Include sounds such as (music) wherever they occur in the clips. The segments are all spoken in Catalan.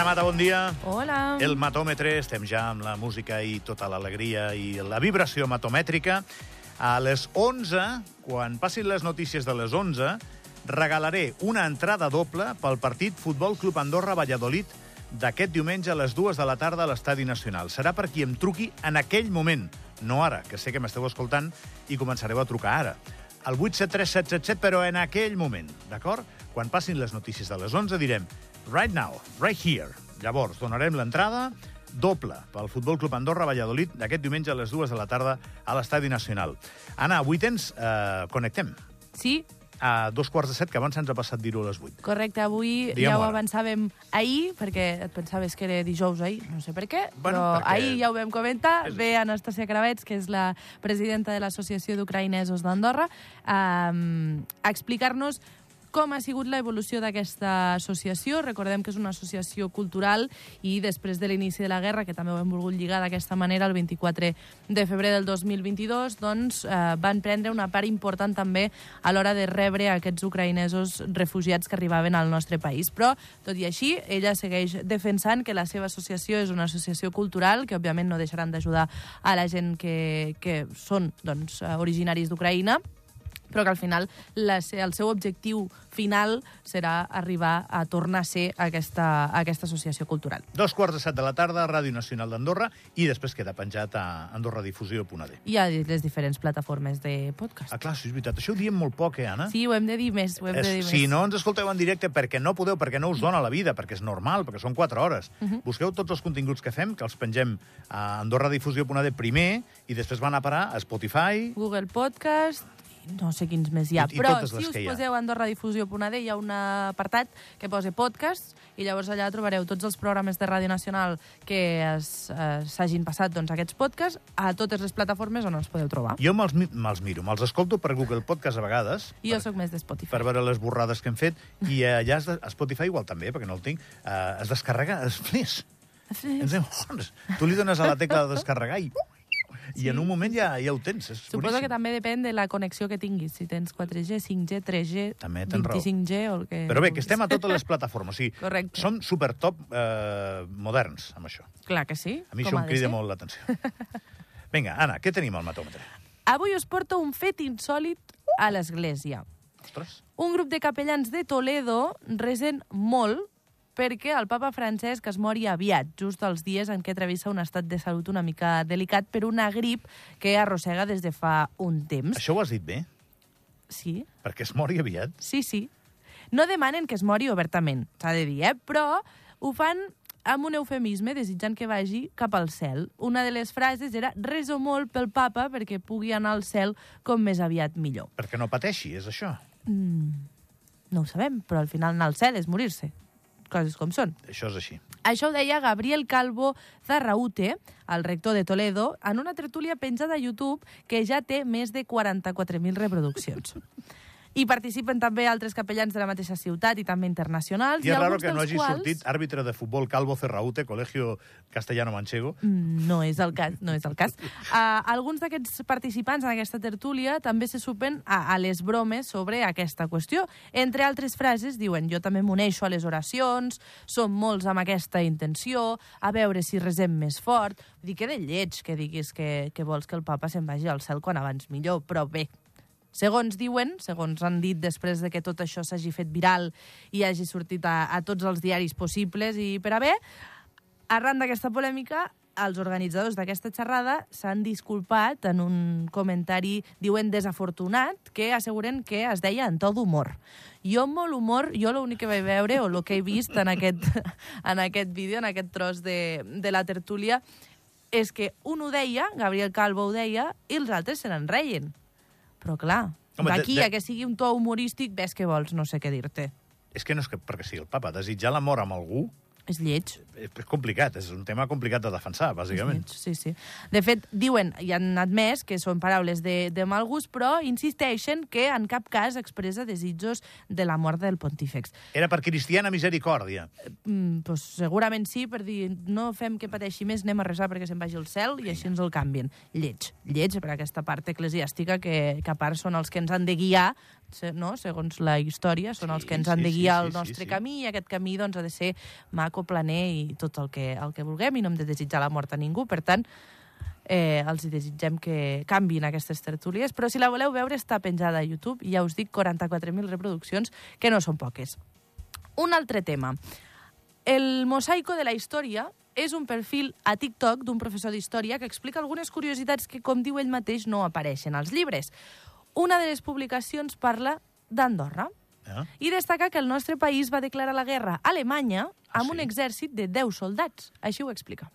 Anna Mata, bon dia. Hola. El matòmetre, estem ja amb la música i tota l'alegria i la vibració matomètrica. A les 11, quan passin les notícies de les 11, regalaré una entrada doble pel partit Futbol Club Andorra-Valladolid d'aquest diumenge a les 2 de la tarda a l'Estadi Nacional. Serà per qui em truqui en aquell moment, no ara, que sé que m'esteu escoltant i començareu a trucar ara. Al 873-777, però en aquell moment, d'acord? Quan passin les notícies de les 11 direm right now, right here. Llavors, donarem l'entrada doble pel Futbol Club Andorra Valladolid d'aquest diumenge a les 2 de la tarda a l'Estadi Nacional. Anna, avui tens... Eh, connectem. Sí, A dos quarts de set, que abans ens ha passat dir-ho a les 8. correcte. Avui Digue'm ja ho hora. avançàvem ahir, perquè et pensaves que era dijous ahir, no sé per què, Bueno, però perquè- ahir ja ho vam comentar. És- Ve Anastasia Cravets, que és la presidenta de l'Associació d'Ucraïnesos d'Andorra, um, a explicar-nos com ha sigut l'evolució d'aquesta associació. Recordem que és una associació cultural i després de l'inici de la guerra, que també ho hem volgut lligar d'aquesta manera, el 24 de febrer del 2022, doncs eh, van prendre una part important també a l'hora de rebre aquests ucraïnesos refugiats que arribaven al nostre país. Però, tot i així, ella segueix defensant que la seva associació és una associació cultural, que òbviament no deixaran d'ajudar a la gent que, que són doncs, eh, originaris d'Ucraïna, però que al final la, el seu objectiu final serà arribar a tornar a ser aquesta, aquesta associació cultural. Dos quarts de set de la tarda, Ràdio Nacional d'Andorra, i després queda penjat a andorradifusió.d. I a les diferents plataformes de podcast. Ah, clar, sí, és veritat. Això ho diem molt poc, eh, Anna? Sí, ho hem de dir més, ho hem de dir És, més. si no ens escolteu en directe perquè no podeu, perquè no us dona la vida, perquè és normal, perquè són 4 hores, uh Mhm. -huh. busqueu tots els continguts que fem, que els pengem a andorradifusió.d primer, i després van a parar a Spotify, Google Podcast, no sé quins més hi ha. I- i Però totes si us poseu a andorradifusió.d hi ha un apartat que posa podcast i llavors allà trobareu tots els programes de Ràdio Nacional que es, eh, s'hagin passat doncs, aquests podcasts a totes les plataformes on els podeu trobar. Jo me'ls me'ls miro, me'ls escolto per Google Podcast a vegades, I jo sóc més de Spotify. per veure les borrades que hem fet, i eh, allà es de- a Spotify igual també, perquè no el tinc, eh, es descarrega, (laughs) es flis. Ens hem... Tu li dones a la tecla de descarregar i... I en un moment ja, ja ho tens. És Suposo boníssim. que també depèn de la connexió que tinguis, si tens 4G, 5G, 3G, També tens raó. 25G o el que... Però bé, que estem a totes les (laughs) plataformes. O sigui, Correcte. som supertop eh, moderns amb això. Clar que sí. A mi com això em crida ser. molt l'atenció. (laughs) Vinga, Anna, què tenim al matòmetre? Avui us porto un fet insòlid a l'església. Ostres. Un grup de capellans de Toledo resen molt perquè el papa Francesc es mori aviat, just els dies en què travessa un estat de salut una mica delicat per una grip que arrossega des de fa un temps. Això ho has dit bé? Sí, Perquè es mori aviat? sí, sí. No demanen que es mori obertament, s'ha de dir, eh? però ho fan amb un eufemisme, desitjant que vagi cap al cel. Una de les frases era «reso molt pel papa perquè pugui anar al cel com més aviat millor». Perquè no pateixi, és això. Mm, no ho sabem, però al final anar al cel és morir-se. Coses com són. Això és així. Això ho deia Gabriel Calvo Zarraute, el rector de Toledo, en una tertúlia penjada a YouTube que ja té més de 44.000 reproduccions. Hi participen també altres capellans de la mateixa ciutat i també internacionals. I és raro que no hagi quals... sortit àrbitre de futbol Calvo Cerraute, Colegio Castellano Manchego. Mm, No és el cas, no és el cas. Uh, (laughs) alguns d'aquests participants en aquesta tertúlia també se supen a, a les bromes sobre aquesta qüestió. Entre altres frases diuen jo també m'uneixo a les oracions, som molts amb aquesta intenció, a veure si resem més fort. Vull dir, que de lleig que diguis que, que vols que el papa se'n vagi al cel quan abans millor, però bé, Segons diuen, segons han dit després de que tot això s'hagi fet viral i hagi sortit a, a tots els diaris possibles i per bé, arran d'aquesta polèmica, els organitzadors d'aquesta xerrada s'han disculpat en un comentari, diuen desafortunat, que asseguren que es deia en to d'humor. Jo amb molt humor, jo l'únic que vaig veure, o el que he vist en aquest, (laughs) en aquest vídeo, en aquest tros de, de la tertúlia, és que un ho deia, Gabriel Calvo ho deia, i els altres se n'en reien. Però clar, Home, de- d'aquí de- a que sigui un to humorístic, ves que vols, no sé què dir-te. És que no és que perquè sigui el papa. Desitjar la mort amb algú És lleig. és complicat, és un tema complicat de defensar, bàsicament. Sí, sí. De fet, diuen, i han admès que són paraules de, de mal gust, però insisteixen que en cap cas expressa desitjos de la mort del pontífex. Era per cristiana misericòrdia. Mm, pues, segurament sí, per dir no fem que pateixi més, anem a resar perquè se'n vagi al cel i així ens el canvien. Lleig, lleig per aquesta part eclesiàstica que, que a part són els que ens han de guiar no? segons la història, són Sí, els que ens han sí, de sí, guiar sí, el sí, nostre sí. camí, i aquest camí doncs, ha de ser maco, planer i tot el que, el que vulguem, i no hem de desitjar la mort a ningú. Per tant, eh, els desitgem que canvin aquestes tertúlies, però si la voleu veure està penjada a YouTube, i ja us dic, 44.000 reproduccions, que no són poques. Un altre tema. El mosaico de la història és un perfil a TikTok d'un professor d'història que explica algunes curiositats que, com diu ell mateix, no apareixen als llibres. Una de les publicacions parla d'Andorra Eh? i destaca que el nostre país va declarar la guerra a Alemanya Ah, amb sí? un exèrcit de 10 soldats. Així ho explica.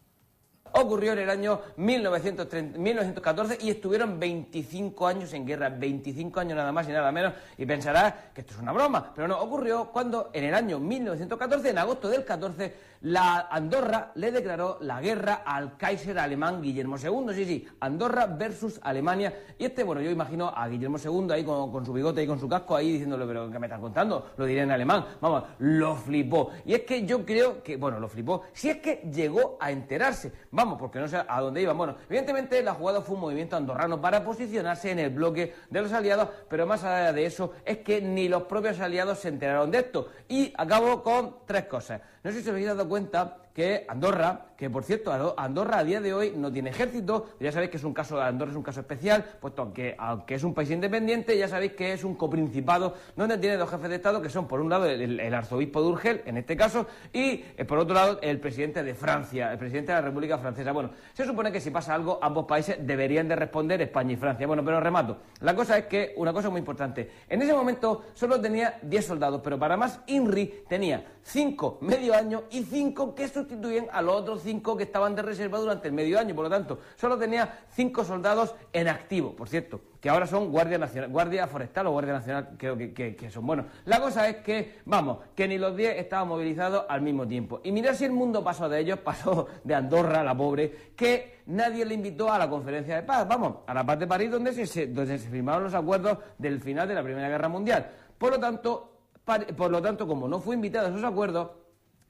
ocurrió en el año 1930 1914 y estuvieron 25 años en guerra, 25 años nada más y nada menos, y pensarás que esto es una broma, pero no, ocurrió cuando en el año 1914, en agosto del 14, la Andorra le declaró la guerra al Kaiser alemán Guillermo II, sí, sí, Andorra versus Alemania, y este, bueno, yo imagino a Guillermo II ahí con, su bigote y con su casco ahí diciéndole, pero ¿qué me estás contando? Lo diré en alemán, vamos, lo flipó, y es que yo creo que, bueno, lo flipó, si es que llegó a enterarse, vamos, porque no sé a dónde iba, bueno, evidentemente la jugada fue un movimiento andorrano para posicionarse en el bloque de los aliados, pero más allá de eso es que ni los propios aliados se enteraron de esto, y acabo con tres cosas, no sé si os habéis dado cuenta cuenta que Andorra, que por cierto, Ando- Andorra a día de hoy no tiene ejército, ya sabéis que es un caso, Andorra es un caso especial, puesto que aunque es un país independiente, ya sabéis que es un coprincipado donde tiene dos jefes de Estado, que son por un lado el, arzobispo de Urgel, en este caso, y eh, por otro lado el presidente de Francia, el presidente de la República Francesa. Bueno, se supone que si pasa algo, ambos países deberían de responder, España y Francia. Bueno, pero remato. La cosa es que, una cosa muy importante, en ese momento solo tenía 10 soldados, pero para más, INRI tenía 5 medio año y 5 que sustituyen a los otros 5 que estaban de reserva durante el medio año. Por lo tanto, solo tenía 5 soldados en activo, por cierto, que ahora son Guardia Nacional, Guardia Forestal o Guardia Nacional, creo que, son buenos. La cosa es que, vamos, que ni los 10 estaban movilizados al mismo tiempo. Y mirad si el mundo pasó de ellos, (laughs) pasó de Andorra, la pobre, que nadie le invitó a la conferencia de paz, vamos, a la paz de París, donde se, donde se firmaron los acuerdos del final de la Primera Guerra Mundial. Por lo tanto, por lo tanto, como no fue invitado a esos acuerdos,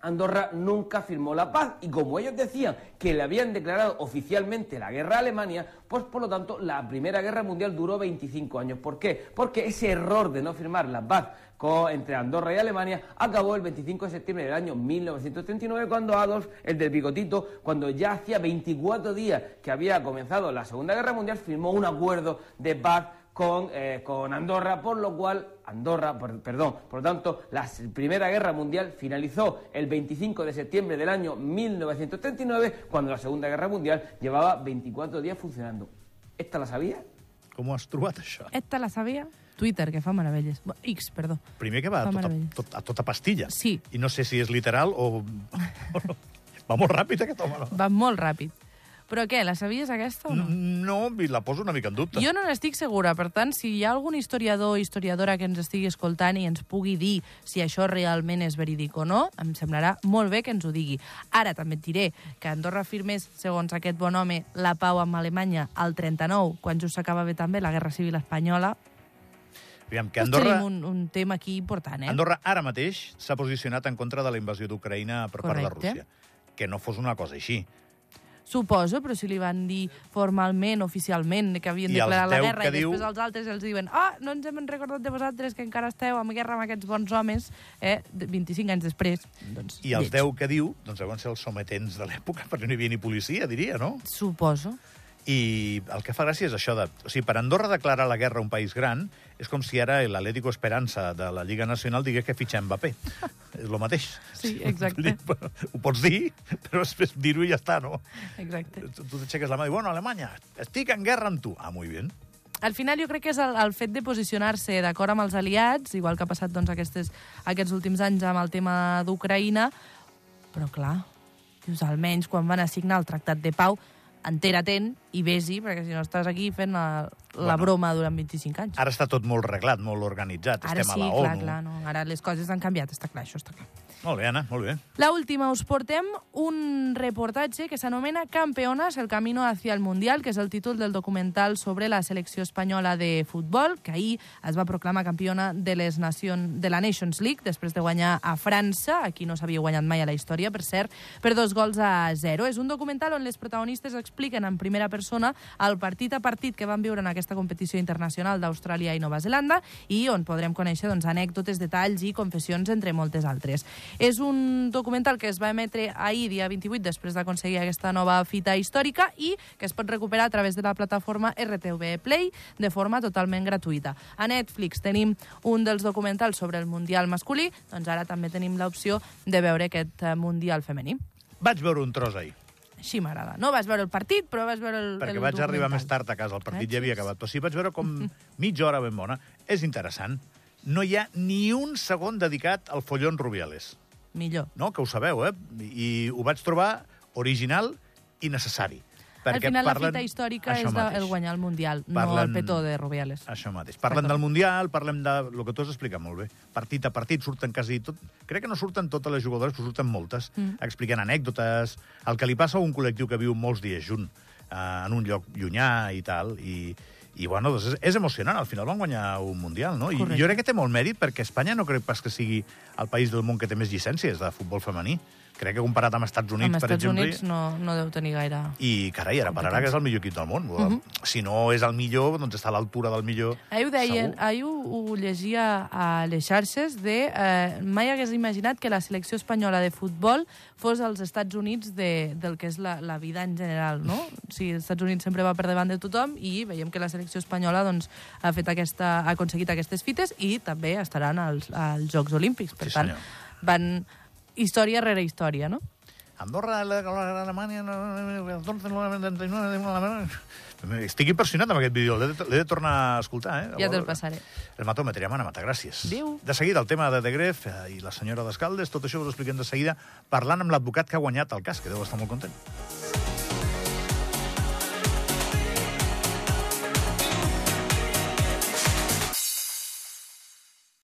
Andorra nunca firmó la paz y como ellos decían que le habían declarado oficialmente la guerra a Alemania, pues por lo tanto la Primera Guerra Mundial duró 25 años. ¿Por qué? Porque ese error de no firmar la paz co- entre Andorra y Alemania acabó el 25 de septiembre del año 1939 cuando Adolf, el del bigotito, cuando ya hacía 24 días que había comenzado la Segunda Guerra Mundial, firmó un acuerdo de paz con, eh, con Andorra, por lo cual Andorra, por- perdón, por lo tanto, la Primera Guerra Mundial finalizó el 25 de septiembre del año 1939, cuando la Segunda Guerra Mundial llevaba 24 días funcionando. ¿Esta la sabía? Com ho has trobat, això? Esta la sabia? Twitter, que fa meravelles. X, perdó. Primer que va a tota, tot, a tota pastilla. Sí. I no sé si és literal o... (laughs) va molt ràpid, aquest home, no? Va molt ràpid. Però què, la sabies aquesta o no? No, i la poso una mica en dubte. Jo no n'estic segura, per tant, si hi ha algun historiador o historiadora que ens estigui escoltant i ens pugui dir si això realment és verídic o no, em semblarà molt bé que ens ho digui. Ara també et diré que Andorra firmés, segons aquest bon home, la pau amb Alemanya al 39, quan just s'acabava també la Guerra Civil Espanyola. Aviam, que Andorra, tenim un, un tema aquí important, eh? Andorra ara mateix s'ha posicionat en contra de la invasió d'Ucraïna per part de Correcte. Rússia. Que no fos una cosa així. Suposo, però si li van dir formalment, oficialment, que havien I declarat la guerra i després diu- els altres els diuen ah, no ens hem recordat de vosaltres que encara esteu en guerra amb aquests bons homes, eh, de- 25 anys després. Doncs, I els lleig. 10 que diu, doncs deuen ser els sometents de l'època, perquè no hi havia ni policia, diria, no? Suposo. I el que fa gràcia és això de... O sigui, per Andorra declarar la guerra a un país gran és com si ara l'Atlético Esperança de la Lliga Nacional digués que fitxa Mbappé. és el mateix. Sí, exacte. (laughs) Ho pots dir, però després dir-ho i ja està, no? Exacte. Tu t'aixeques la mà i dius, bueno, Alemanya, estic en guerra amb tu. Ah, muy bien. Al final jo crec que és el, el fet de posicionar-se d'acord amb els aliats, igual que ha passat doncs, aquestes, aquests últims anys amb el tema d'Ucraïna, però clar, dius, almenys quan van assignar el Tractat de Pau, entera-te'n i vés-hi, perquè si no estàs aquí fent la, la Bueno. broma durant 25 anys. Ara està tot molt reglat, molt organitzat. Ara Estem sí, a la clar, ONU. clar, no. Ara les coses han canviat, està clar, això està clar. Molt bé, Anna, molt bé. La última, us portem un reportatge que s'anomena Campeones, el camino hacia el Mundial, que és el títol del documental sobre la selecció espanyola de futbol, que ahir es va proclamar campiona de, les Nacions, de la Nations League, després de guanyar a França, aquí no s'havia guanyat mai a la història, per cert, per dos gols a zero. És un documental on les protagonistes expliquen en primera persona persona el partit a partit que van viure en aquesta competició internacional d'Austràlia i Nova Zelanda i on podrem conèixer doncs, anècdotes, detalls i confessions, entre moltes altres. És un documental que es va emetre ahir, dia 28, després d'aconseguir aquesta nova fita històrica i que es pot recuperar a través de la plataforma RTV Play de forma totalment gratuïta. A Netflix tenim un dels documentals sobre el Mundial masculí, doncs ara també tenim l'opció de veure aquest eh, Mundial femení. Vaig veure un tros ahir, Així m'agrada. No vas veure el partit, però vas veure el perquè el vaig arribar documental. més tard a casa, el partit Ah, ja havia acabat. Però sí, vaig veure com (laughs) mitja hora ben bona. És interessant. No hi ha ni un segon dedicat al follon Rubiales. Millor. No? Que ho sabeu, eh? I ho vaig trobar original i necessari. Al final parlen- la fita històrica Això és de, mateix. el guanyar el Mundial, no Parlen- el petó de Rubiales. Això mateix. Parlem Perdó. del Mundial, parlem de... El que tu has explicat molt bé. Partit a partit surten quasi tot... Crec que no surten totes les jugadores, però surten moltes, mm. explicant anècdotes, el que li passa a un col·lectiu que viu molts dies junt, eh, en un lloc llunyà i tal, i, i bueno, doncs és, és emocionant. Al final van guanyar un Mundial, no? I Correcte. jo crec que té molt mèrit, perquè Espanya no crec pas que sigui el país del món que té més llicències de futbol femení. Crec que comparat amb Estats Units, Amb per Estats exemple... Units no, no deu tenir gaire... I, carai, ara pararà que és el millor equip del món. Mhm. Si no és el millor, doncs està a l'altura del millor. Ahir ho deien, Segur. ahir ho, ho llegia a les xarxes de... Eh, mai hagués imaginat que la selecció espanyola de futbol fos als Estats Units de, del que és la, la vida en general, no? O sigui, els Estats Units sempre va per davant de tothom i veiem que la selecció espanyola doncs, ha, fet aquesta, ha aconseguit aquestes fites i també estaran als, als Jocs Olímpics. Per Sí, tant, senyor. van història rere història, no? Andorra, la- la- Alemanya... no, el 11, no, el 39, no, Estic impressionat amb aquest vídeo, l'he de, de tornar a escoltar, eh? Ja te'l passaré. El matòmetre, Amana Mata, gràcies. Adéu. De seguida, el tema de De Gref eh, i la senyora d'Escaldes, tot això us ho expliquem de seguida, parlant amb l'advocat que ha guanyat el cas, que deu estar molt content.